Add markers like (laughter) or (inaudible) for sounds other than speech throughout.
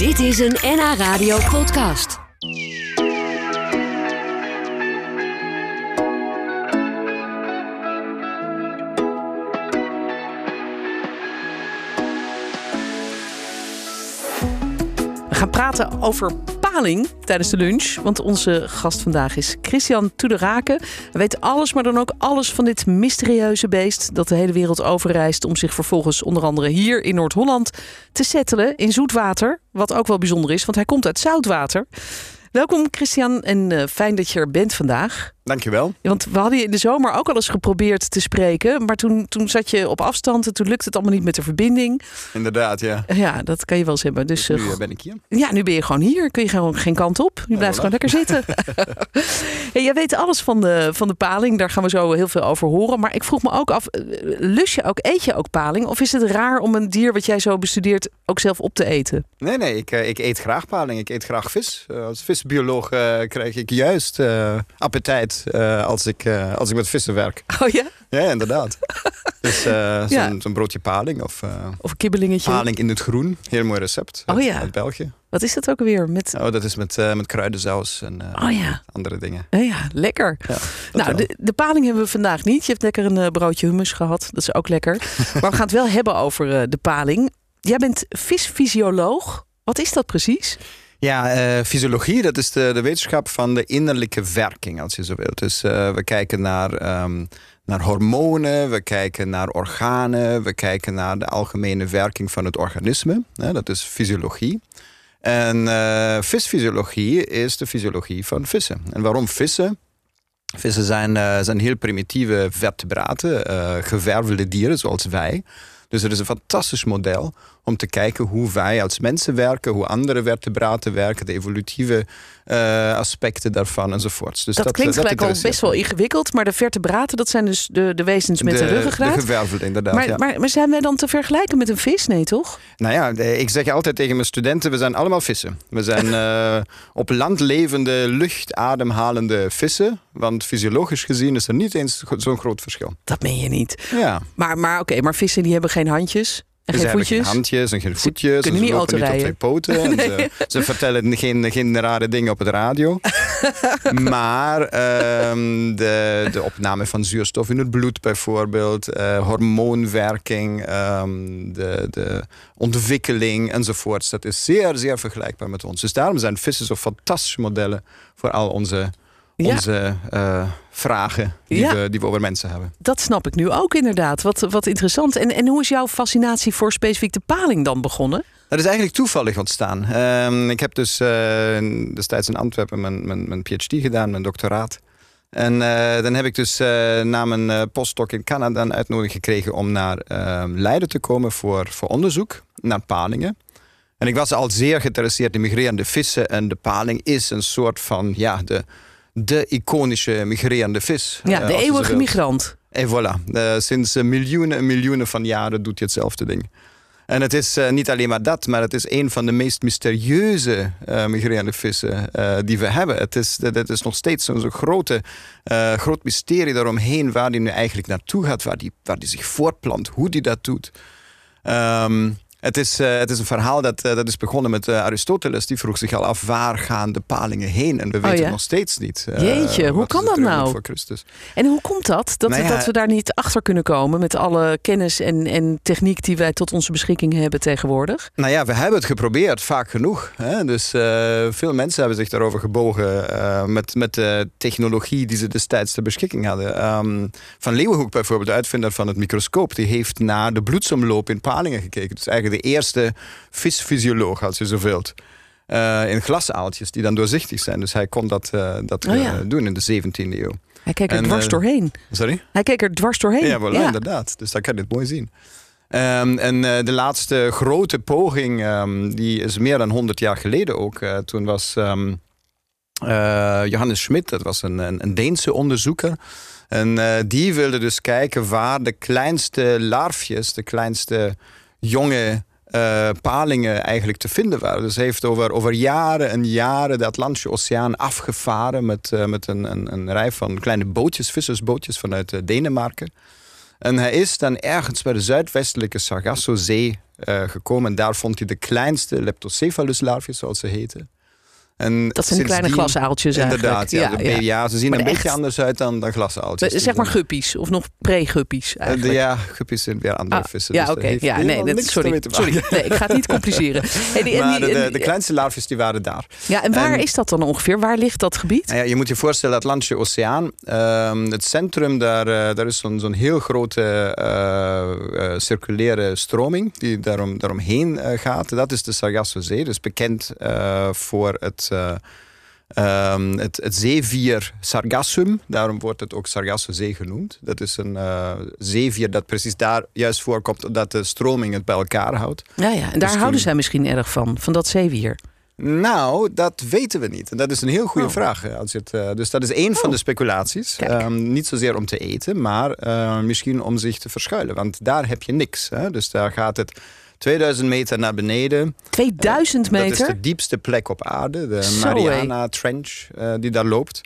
Dit is een NH Radio podcast. We gaan praten over tijdens de lunch. Want onze gast vandaag is Christian Toederake. Hij weet alles, maar dan ook alles van dit mysterieuze beest... dat de hele wereld overreist om zich vervolgens onder andere hier in Noord-Holland... te settelen in zoetwater. Wat ook wel bijzonder is, want hij komt uit zoutwater. Welkom Christian en eh, fijn dat je er bent vandaag. Dankjewel. Want we hadden je in de zomer ook al eens geprobeerd te spreken. Maar toen, toen zat je op afstand en toen lukte het allemaal niet met de verbinding. Inderdaad, ja. Ja, dat kan je wel eens hebben. Dus, Nu eh, ben ik hier. ja, nu ben je gewoon hier. Kun je gewoon geen kant op. Je blijft voilà. gewoon lekker zitten. (laughs) hey, jij weet alles van de, van de paling. Daar gaan we zo heel veel over horen. Maar ik vroeg me ook af, eh, lust je ook, eet je ook paling? Of is het raar om een dier wat jij zo bestudeert ook zelf op te eten? Nee, nee, ik, eh, ik eet graag paling. Ik eet graag vis. Als visbioloog krijg ik juist eh, appetijt eh, als, ik, eh, als ik met vissen werk. Oh ja? Ja, inderdaad. (laughs) dus eh, zo'n Ja. broodje paling of Of een kibbelingetje? paling in het groen. Heel mooi recept Oh uit- ja. uit België. Wat is dat ook weer? Met... Oh, dat is met, eh, met kruidensaus en Oh ja. andere dingen. Ja, ja, lekker. Ja, Nou, de, de paling hebben we vandaag niet. Je hebt lekker een broodje hummus gehad. Dat is ook lekker. (laughs) maar we gaan het wel hebben over de paling. Jij bent visfysioloog. Wat is dat precies? Ja, eh, fysiologie, dat is de, de wetenschap van de innerlijke werking, als je zo wilt. Dus eh, we kijken naar, ehm, naar hormonen, we kijken naar organen, we kijken naar de algemene werking van het organisme. Dat is fysiologie. En eh, visfysiologie is de fysiologie van vissen. En waarom vissen? Vissen zijn, zijn heel primitieve vertebraten, gewervelde dieren zoals wij. Dus het is een fantastisch model om te kijken hoe wij als mensen werken, hoe andere vertebraten werken, de evolutieve eh, aspecten daarvan enzovoorts. Dus dat, klinkt eh, gelijk al best wel ingewikkeld. Maar de vertebraten, dat zijn dus de, de wezens met de, De ruggengraat. gewervelde, inderdaad. maar, ja. maar, maar zijn wij dan te vergelijken met een vis? Nee, toch? Nou ja, de- ik zeg altijd tegen mijn studenten, we zijn allemaal vissen. We zijn (laughs) eh, op land levende, luchtademhalende vissen. Want fysiologisch gezien is er niet eens zo'n groot verschil. Dat meen je niet. Ja, Maar, maar oké, maar vissen die hebben geen handjes en ze geen hebben voetjes. geen handjes en geen voetjes. kunnen en niet ze lopen niet op twee poten. en ze, (laughs) ze vertellen geen, geen rare dingen op het radio. (laughs) maar ehm, de, de opname van zuurstof in het bloed bijvoorbeeld, eh, hormoonwerking, ehm, de, de ontwikkeling enzovoorts. Dat is zeer, zeer vergelijkbaar met ons. Dus daarom zijn vissen zo fantastische modellen voor al onze, Ja. onze eh, vragen die, Ja. we, die we over mensen hebben. Dat snap ik nu ook inderdaad. Wat, wat interessant. En, en hoe is jouw fascinatie voor specifiek de paling dan begonnen? Dat is eigenlijk toevallig ontstaan. Ehm, ik heb dus eh, destijds in Antwerpen mijn, mijn, mijn PhD gedaan, mijn doctoraat. En eh, dan heb ik dus na mijn postdoc in Canada een uitnodiging gekregen om naar ehm, Leiden te komen voor, voor onderzoek naar palingen. En ik was al zeer geïnteresseerd in migrerende vissen. En de paling is een soort van ja, de, de iconische migrerende vis. Ja, eh, de eeuwige migrant. En voilà, Eh, sinds eh, miljoenen en miljoenen van jaren doet hij hetzelfde ding. En het is niet alleen maar dat, maar het is een van de meest mysterieuze migrerende vissen die we hebben. Het is, dat is nog steeds zo'n grote, groot mysterie daaromheen waar die nu eigenlijk naartoe gaat, waar die, waar die zich voortplant, hoe die dat doet. Ehm, het, is, eh, het is een verhaal dat, eh, dat is begonnen met eh, Aristoteles. Die vroeg zich al af waar gaan de palingen heen? En we weten Oh ja? het nog steeds niet. Jeetje, hoe kan dat nou? Voor Christus. En hoe komt dat? Dat, Nou ja. dat we daar niet achter kunnen komen met alle kennis en, en techniek die wij tot onze beschikking hebben tegenwoordig? Nou ja, we hebben het geprobeerd, vaak genoeg. Hè? Dus veel mensen hebben zich daarover gebogen met, met de technologie die ze destijds ter beschikking hadden. Ehm, van Leeuwenhoek bijvoorbeeld, de uitvinder van het microscoop, die heeft naar de bloedsomloop in palingen gekeken. Dus eigenlijk de eerste visfysioloog, als je zo wilt. eh, in glasaaltjes die dan doorzichtig zijn. Dus hij kon dat, eh, dat Oh eh, ja. doen in de 17e eeuw. Hij keek er En, dwars doorheen. Sorry? Hij keek er dwars doorheen. Ja, voilà, inderdaad. Dus daar kan je het mooi zien. Ehm, en de laatste grote poging, ehm, die is meer dan 100 jaar geleden ook. Toen was ehm, eh, Johannes Schmidt, dat was een, een, een Deense onderzoeker. En die wilde dus kijken waar de kleinste larfjes, de kleinste jonge eh, palingen eigenlijk te vinden waren. Dus hij heeft over, over jaren en jaren de Atlantische Oceaan afgevaren met, eh, met een, een, een rij van kleine bootjes, vissersbootjes vanuit eh, Denemarken. En hij is dan ergens bij de zuidwestelijke Sargasso-zee uh, gekomen. En daar vond hij de kleinste leptocephalus-larven, zoals ze heten. En dat zijn kleine glasaaltjes Inderdaad, ja, ja, ja. ze zien een beetje anders uit dan, dan glasaaltjes. Zeg maar guppies, of nog pre-guppies eh, eigenlijk. ja, guppies zijn weer andere ah, vissen. Ja, dus oké. Ja, nee, dat, sorry, sorry. Nee, ik ga het niet compliceren. (laughs) Hey, die, maar die, de, de, kleinste larven die waren daar. Ja, en waar is dat dan ongeveer? Waar ligt dat gebied? Nou ja, je moet je voorstellen, Atlantische Oceaan. Uh, het centrum, daar, uh, daar is zo'n zo'n heel grote uh, circulaire stroming die daarom, daaromheen gaat. Dat is de Sargassozee, dus bekend voor het uh, het, het zeevier Sargassum, daarom wordt het ook Sargassozee genoemd. Dat is een uh, zeevier dat precies daar juist voorkomt, dat de stroming het bij elkaar houdt. Ja, ja. en daar dus houden zij misschien erg van, van dat zeevier. Nou, dat weten we niet. En dat is een heel goede oh. vraag. Als het, uh, dus dat is één van de oh. speculaties. Um, niet zozeer om te eten, maar uh, misschien om zich te verschuilen. Want daar heb je niks. Hè? Dus daar gaat het 2000 meter naar beneden. 2000 meter? Dat is de diepste plek op aarde, de Mariana Trench uh, die daar loopt.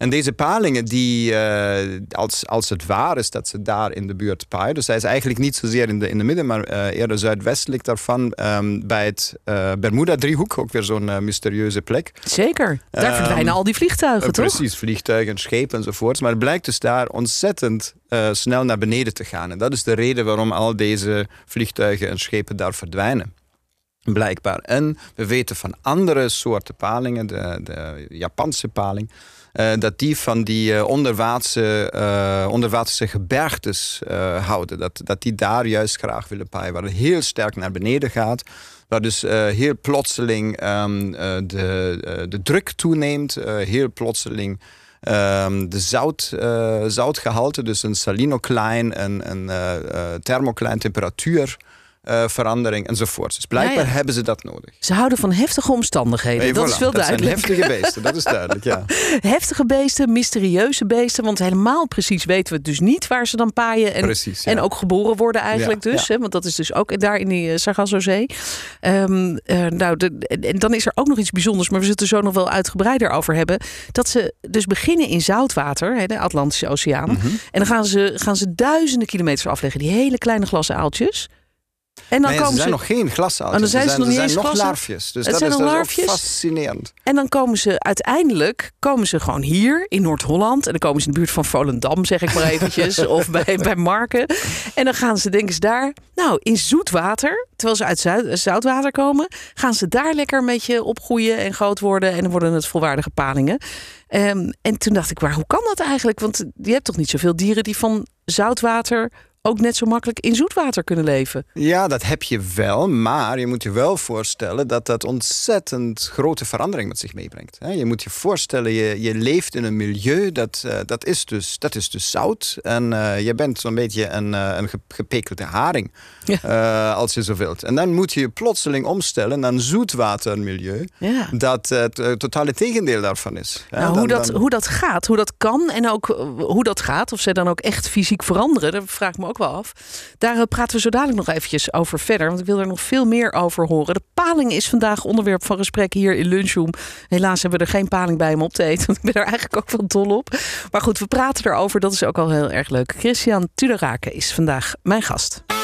En deze palingen, die, uh, als, als het waar is dat ze daar in de buurt paaien, dus hij is eigenlijk niet zozeer in de, in de midden, maar uh, eerder zuidwestelijk daarvan, um, bij het uh, Bermuda-driehoek, ook weer zo'n mysterieuze plek. Zeker, daar um, verdwijnen al die vliegtuigen, toch? Precies, vliegtuigen, schepen enzovoort. Maar het blijkt dus daar ontzettend snel naar beneden te gaan. En dat is de reden waarom al deze vliegtuigen en schepen daar verdwijnen blijkbaar. En we weten van andere soorten palingen, de, de Japanse paling, uh, dat die van die onderwaartse, uh, onderwaterse gebergtes houden. Dat, dat die daar juist graag willen paaien, waar het heel sterk naar beneden gaat. Waar dus heel plotseling um, de, de druk toeneemt, heel plotseling um, de zout, zoutgehalte, dus een salinoklein, een, een thermoklein temperatuur uh, verandering enzovoort. Dus blijkbaar hebben ze dat nodig. Ze houden van heftige omstandigheden. dat is veel dat duidelijk. Heftige (laughs) beesten, dat is duidelijk, ja. (laughs) heftige beesten, mysterieuze beesten. Want helemaal precies weten we dus niet waar ze dan paaien. En, precies, en ook geboren worden eigenlijk dus. Hè, want dat is dus ook daar in die uh, Sargassozee. Um, uh, nou, en dan is er ook nog iets bijzonders. Maar we zullen het er zo nog wel uitgebreider over hebben. Dat ze dus beginnen in zoutwater, hè, de Atlantische Oceaan. Mhm. En dan gaan ze, gaan ze duizenden kilometers afleggen. Die hele kleine glassen aaltjes. En dan komen er zijn ze... nog geen glasaaltjes. Oh, zijn er zijn, zijn nog larfjes. Dus dat is, larfjes. fascinerend. En dan komen ze uiteindelijk komen ze gewoon hier in Noord-Holland. En dan komen ze in de buurt van Volendam, zeg ik maar eventjes. (laughs) of bij, bij Marken. En dan gaan ze, denken ze daar, nou, in zoet water. Terwijl ze uit Zuid, zoutwater komen. Gaan ze daar lekker een beetje opgroeien en groot worden. En dan worden het volwaardige palingen. Um, en toen dacht ik, waar, hoe kan dat eigenlijk? Want je hebt toch niet zoveel dieren die van zoutwater ook net zo makkelijk in zoetwater kunnen leven. Ja, dat heb je wel. Maar je moet je wel voorstellen dat dat ontzettend grote verandering met zich meebrengt. Je moet je voorstellen, je, je leeft in een milieu dat, uh, dat, is, dus, dat is dus zout. En uh, je bent zo'n beetje een, uh, een gepekelde haring. Ja. als je zo wilt. En dan moet je je plotseling omstellen naar een zoetwatermilieu. Ja. Dat het totale tegendeel daarvan is. Nou, hoe, dat, hoe dat gaat, hoe dat kan en ook hoe dat gaat. Of ze dan ook echt fysiek veranderen. Daar vraag ik me ook wel af. Daar eh, praten we zo dadelijk nog eventjes over verder. Want ik wil er nog veel meer over horen. De paling is vandaag onderwerp van gesprek hier in Lunchroom. Helaas hebben we er geen paling bij om op te eten. (laughs) Want ik ben er eigenlijk ook wel dol op. Maar goed, we praten erover. Dat is ook al heel erg leuk. Christian Tuderake is vandaag mijn gast.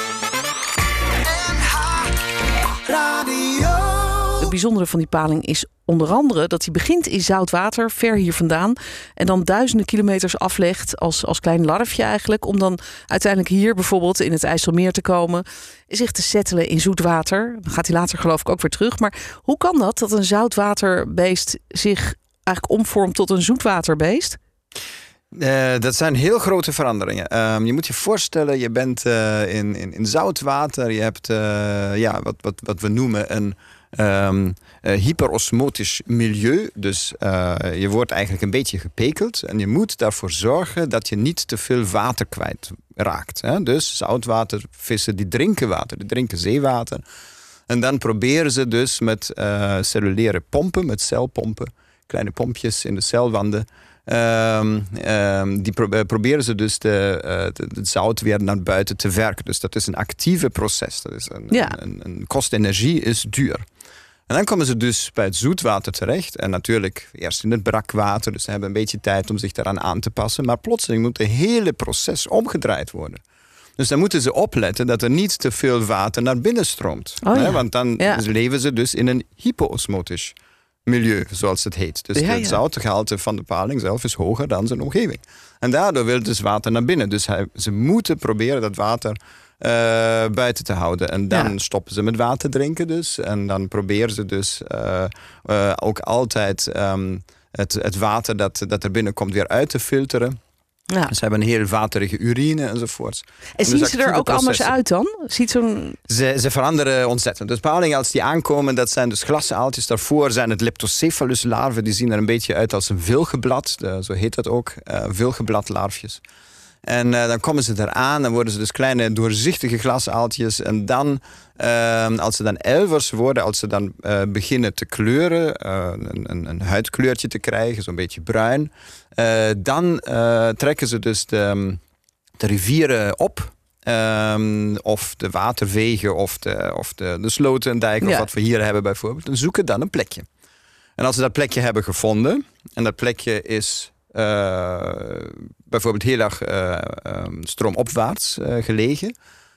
Bijzondere van die paling is onder andere dat hij begint in zout water, ver hier vandaan. En dan duizenden kilometers aflegt als, als klein larfje eigenlijk. Om dan uiteindelijk hier bijvoorbeeld in het IJsselmeer te komen. Zich te settelen in zoet water. Dan gaat hij later geloof ik ook weer terug. Maar hoe kan dat dat een zoutwaterbeest zich eigenlijk omvormt tot een zoetwaterbeest? Uh, dat zijn heel grote veranderingen. Uh, je moet je voorstellen, je bent uh, in, in, in zoutwater. Je hebt uh, ja, wat, wat, wat we noemen een um, hyperosmotisch milieu. Dus uh, je wordt eigenlijk een beetje gepekeld. En je moet daarvoor zorgen dat je niet te veel water kwijt raakt. Hè? Dus zoutwatervissen die drinken water, die drinken zeewater. En dan proberen ze dus met uh, cellulaire pompen, met celpompen, kleine pompjes in de celwanden. Um, um, die pro proberen ze dus de, uh, het zout weer naar buiten te werken. Dus dat is een actieve proces. Dat is een, ja. een, een, een kost energie is duur. En dan komen ze dus bij het zoetwater terecht. En natuurlijk eerst in het brakwater. Dus ze hebben een beetje tijd om zich daaraan aan te passen. Maar plotseling moet het hele proces omgedraaid worden. Dus dan moeten ze opletten dat er niet te veel water naar binnen stroomt. Oh, ja. Want dan Ja. leven ze dus in een hypoosmotisch milieu, zoals het heet. Dus Ja, het zoutgehalte van de paling zelf is hoger dan zijn omgeving. En daardoor wil dus water naar binnen. Dus hij, ze moeten proberen dat water buiten te houden. En dan Ja. stoppen ze met water drinken dus. En dan proberen ze dus eh, eh, ook altijd ehm, het, het water dat, dat er binnenkomt weer uit te filteren. Ja. Ze hebben een heel waterige urine enzovoort. En zien dus ze er ook anders processen. uit dan? Ziet zo'n... Ze, ze veranderen ontzettend. Dus palingen als die aankomen, dat zijn dus glasaaltjes. Daarvoor zijn het leptocephalus larven. Die zien er een beetje uit als een vilgeblad. Zo heet dat ook. eh vilgebladlarfjes. En eh, dan komen ze eraan, dan worden ze dus kleine doorzichtige glasaaltjes. En dan, eh, als ze dan elvers worden, als ze dan eh, beginnen te kleuren, een, een, een huidkleurtje te krijgen, zo'n beetje bruin, dan trekken ze dus de, de rivieren op. Ehm, of de waterwegen of de, of de, de sloten en dijken, Ja. of wat we hier hebben bijvoorbeeld. En zoeken dan een plekje. En als ze dat plekje hebben gevonden, en dat plekje is bijvoorbeeld heel erg ehm, stroomopwaarts eh, gelegen,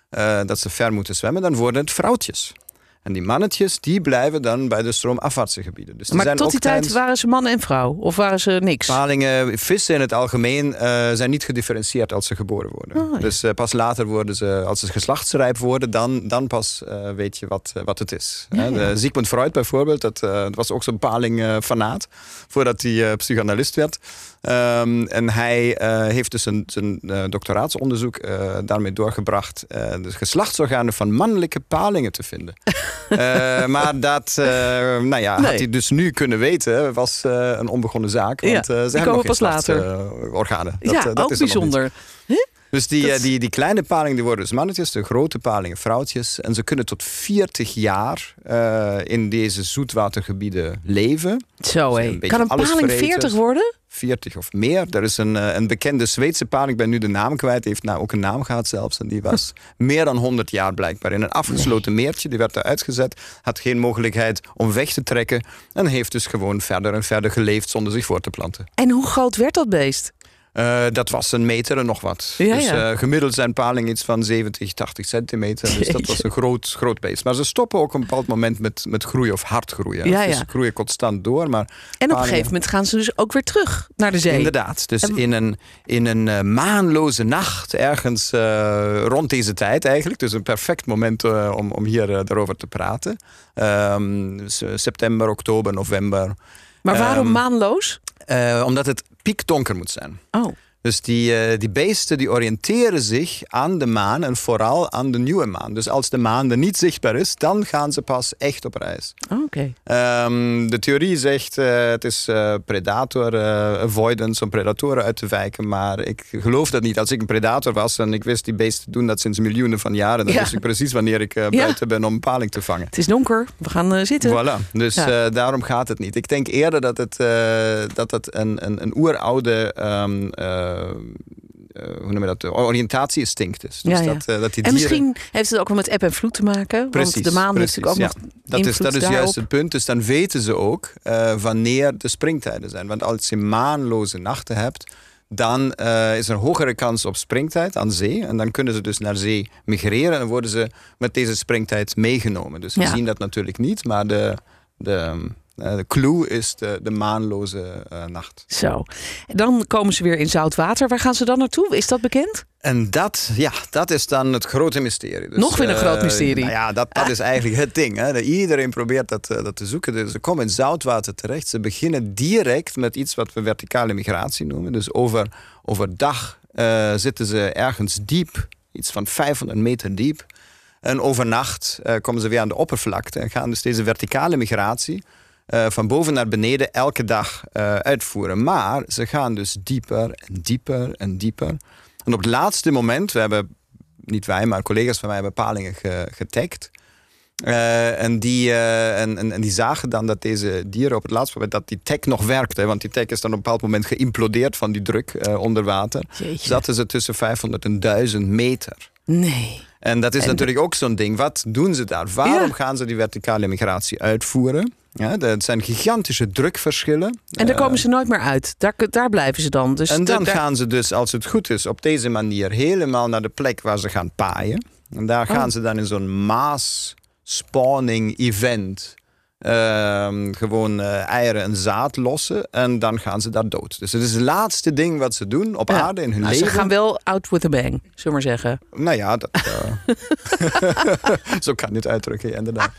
eh, dat ze ver moeten zwemmen, dan worden het vrouwtjes. En die mannetjes, die blijven dan bij de stroomafwaartse gebieden. Dus die Maar zijn tot die tijd waren ze man en vrouw? Of waren ze niks? Palingen, vissen in het algemeen eh, zijn niet gedifferentieerd als ze geboren worden. Oh, ja. Dus eh, pas later worden ze, als ze geslachtsrijp worden, dan, dan pas eh, weet je wat, wat het is. Ja, Hè, de Sigmund Freud bijvoorbeeld, dat, was ook zo'n paling-fanaat voordat hij psychoanalist werd. Ehm, en hij heeft dus een, zijn doctoraatsonderzoek daarmee doorgebracht de geslachtsorganen van mannelijke palingen te vinden. (laughs) Eh, maar dat eh, nou ja, Nee. had hij dus nu kunnen weten, was eh, een onbegonnen zaak. Ja, Want eh, ze hebben komen nog pas geen later. slachtsorganen. Dat, ja, dat ook is er bijzonder. Dus die, Dat eh, die, die kleine palingen die worden dus mannetjes, de grote palingen vrouwtjes. En ze kunnen tot 40 jaar eh, in deze zoetwatergebieden leven. Zo hé. Kan een paling vreten. 40 worden? 40 of meer. Er is een, eh, een bekende Zweedse paling, ik ben nu de naam kwijt, heeft nou ook een naam gehad zelfs. En die was (laughs) meer dan 100 jaar blijkbaar in een afgesloten meertje. Die werd eruit gezet, had geen mogelijkheid om weg te trekken. En heeft dus gewoon verder en verder geleefd zonder zich voor te planten. En hoe groot werd dat beest? Eh, dat was een meter en nog wat. Ja, dus ja. eh, gemiddeld zijn palingen iets van 70, 80 centimeter. Dus dat was (laughs) een groot, groot beest. Maar ze stoppen ook op een bepaald moment met, met groeien of hard groeien. Ja, Dus ja. ze groeien constant door. Maar En op een gegeven moment gaan ze dus ook weer terug naar de zee. Inderdaad. Dus En- in een, in een eh, maanloze nacht, ergens rond deze tijd eigenlijk. Dus een perfect moment om, om hier daarover te praten. Ehm, september, oktober, november. Maar waarom Ehm, maanloos? Omdat het piekdonker moet zijn. Oh, Dus die, eh, die beesten die oriënteren zich aan de maan en vooral aan de nieuwe maan. Dus als de maan er niet zichtbaar is, dan gaan ze pas echt op reis. oh, oké. Ehm, de theorie zegt uh, het is uh, predator uh, avoidance om predatoren uit te wijken. Maar ik geloof dat niet. Als ik een predator was en ik wist die beesten doen dat sinds miljoenen van jaren, dan Ja. wist ik precies wanneer ik Ja. buiten ben om een paling te vangen. Het is donker, we gaan eh, zitten. Voilà, dus Ja. eh, daarom gaat het niet. Ik denk eerder dat het, eh, dat het een, een, een oeroude ehm, eh, eh, hoe noem je dat, oriëntatie-instinct is. Dus Ja, ja. Dat, eh, dat die En dieren... misschien heeft het ook wel met eb en vloed te maken. Precies, want de maan heeft natuurlijk ook nog Dat is, dat is daarop. juist het punt. Dus dan weten ze ook eh, wanneer de springtijden zijn. Want als je maanloze nachten hebt, dan eh, is er een hogere kans op springtijd aan zee. En dan kunnen ze dus naar zee migreren en worden ze met deze springtijd meegenomen. Dus we Ja. zien dat natuurlijk niet, maar de, de, eh, de clue is de, de maanloze eh, nacht. Zo. Dan komen ze weer in zout water. Waar gaan ze dan naartoe? Is dat bekend? En dat, ja, dat is dan het grote mysterie. Dus, Nog weer een eh, groot mysterie. nou ja, dat, dat is eigenlijk het ding. Hè. Iedereen probeert dat, eh, dat te zoeken. Dus ze komen in zoutwater terecht. Ze beginnen direct met iets wat we verticale migratie noemen. Dus over, overdag eh, zitten ze ergens diep, iets van 500 meter diep. En overnacht eh, komen ze weer aan de oppervlakte en gaan dus deze verticale migratie eh, van boven naar beneden elke dag eh, uitvoeren. Maar ze gaan dus dieper en dieper en dieper. En op het laatste moment, we hebben, niet wij, maar collega's van mij hebben palingen ge, getagd. Eh, en, die, en, en, en die zagen dan dat deze dieren op het laatste moment, dat die tag nog werkte. Want die tag is dan op een bepaald moment geïmplodeerd van die druk onder water. Jeetje. Zaten ze tussen 500 en 1000 meter. Nee. En dat is En- natuurlijk ook zo'n ding. Wat doen ze daar? Waarom Ja. gaan ze die verticale migratie uitvoeren? Ja, dat zijn gigantische drukverschillen. En daar Eh, komen ze nooit meer uit. Daar, daar blijven ze dan. Dus en dan daar- gaan ze dus, als het goed is, op deze manier helemaal naar de plek waar ze gaan paaien. En daar gaan Oh. ze dan in zo'n mass spawning event ehm, gewoon eh, eieren en zaad lossen. En dan gaan ze daar dood. Dus het is het laatste ding wat ze doen op Ja. aarde in hun Nou, leven. ze gaan wel out with a bang, zullen we maar zeggen. Nou ja, dat, eh, (laughs) zo kan je het uitdrukken, inderdaad. (laughs)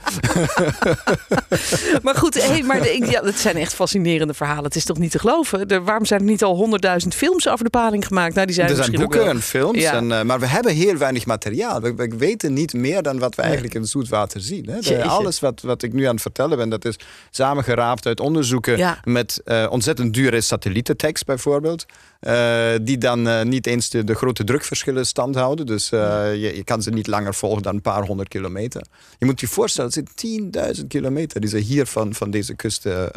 Maar goed, hey, maar de, ja, het zijn echt fascinerende verhalen. Het is toch niet te geloven? Er, waarom zijn er niet al honderdduizend films over de paling gemaakt? Nou, die zijn er zijn misschien ook boeken wel- en films, Ja. en, eh, maar we hebben heel weinig materiaal. We, we weten niet meer dan wat we eigenlijk in het zoetwater zien. Hè. De- alles wat, wat ik nu aan het vertellen ben, dat is samengeraapt uit onderzoeken Ja. met eh, ontzettend dure satellietentekst bijvoorbeeld. Eh, die dan eh, niet eens de, de grote drukverschillen stand houden. Dus eh, je, je kan ze niet langer volgen dan een paar honderd kilometer. Je moet je voorstellen, het zijn 10.000 kilometer die ze hier van, van deze kusten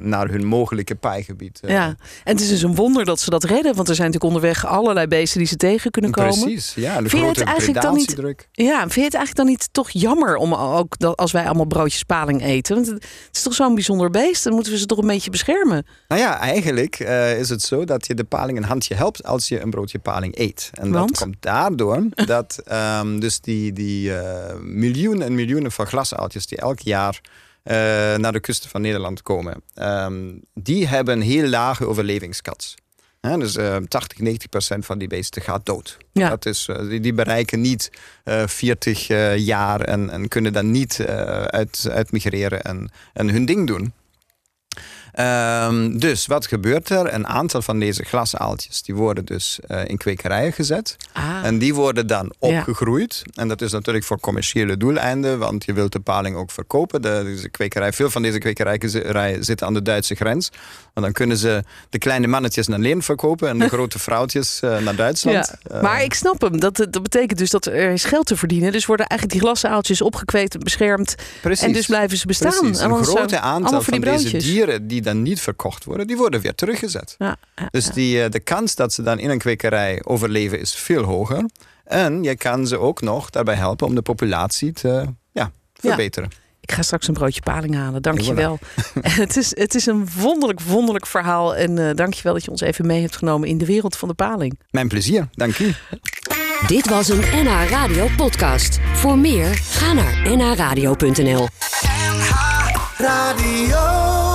naar hun mogelijke paaigebied. Ja, en het is dus een wonder dat ze dat redden. Want er zijn natuurlijk onderweg allerlei beesten die ze tegen kunnen komen. Precies, ja. De Vind je het grote eigenlijk dan niet- predatiedruk. Ja, vind je het eigenlijk dan niet toch jammer om ook dat als wij allemaal broodjes paling eten? Want het is toch zo'n bijzonder beest? Dan moeten we ze toch een beetje beschermen. Nou ja, eigenlijk is het zo dat je de paling een handje helpt als je een broodje paling eet. En Want? dat komt daardoor dat (laughs) ehm, dus die, die eh, miljoenen en miljoenen van glasaaltjes die elk jaar eh, naar de kusten van Nederland komen, ehm, die hebben een heel lage overlevingskans. Hè, dus eh 80, 90 procent van die beesten gaat dood. Ja. Dat is, eh, die, die bereiken niet eh 40 eh, jaar en, en kunnen dan niet eh, uit, uitmigreren en, en hun ding doen. Ehm, dus wat gebeurt er? Een aantal van deze glasaaltjes die worden dus eh, in kwekerijen gezet. Ah, En die worden dan Ja. opgegroeid. En dat is natuurlijk voor commerciële doeleinden, want je wilt de paling ook verkopen. De, kwekerij, veel van deze kwekerijen zitten aan de Duitse grens. Want dan kunnen ze de kleine mannetjes naar Leen verkopen en de (laughs) grote vrouwtjes eh, naar Duitsland. ja. Eh, maar ik snap hem. Dat, dat betekent dus dat er is geld te verdienen. Dus worden eigenlijk die glasaaltjes opgekweekt en beschermd. precies. En dus blijven ze bestaan. Precies. En Een grote aantal van die deze dieren die dan niet verkocht worden, die worden weer teruggezet. Ja, ja, Dus die, eh, de kans dat ze dan in een kwekerij overleven is veel hoger. En je kan ze ook nog daarbij helpen om de populatie te ja, verbeteren. Ik ga straks een broodje paling halen. Dank je wel. (laughs) het, is, het is een wonderlijk, wonderlijk verhaal. En eh dank je wel dat je ons even mee hebt genomen in de wereld van de paling. Mijn plezier, dank u. Dit was een NH Radio podcast. Voor meer, ga naar nhradio.nl. Radio.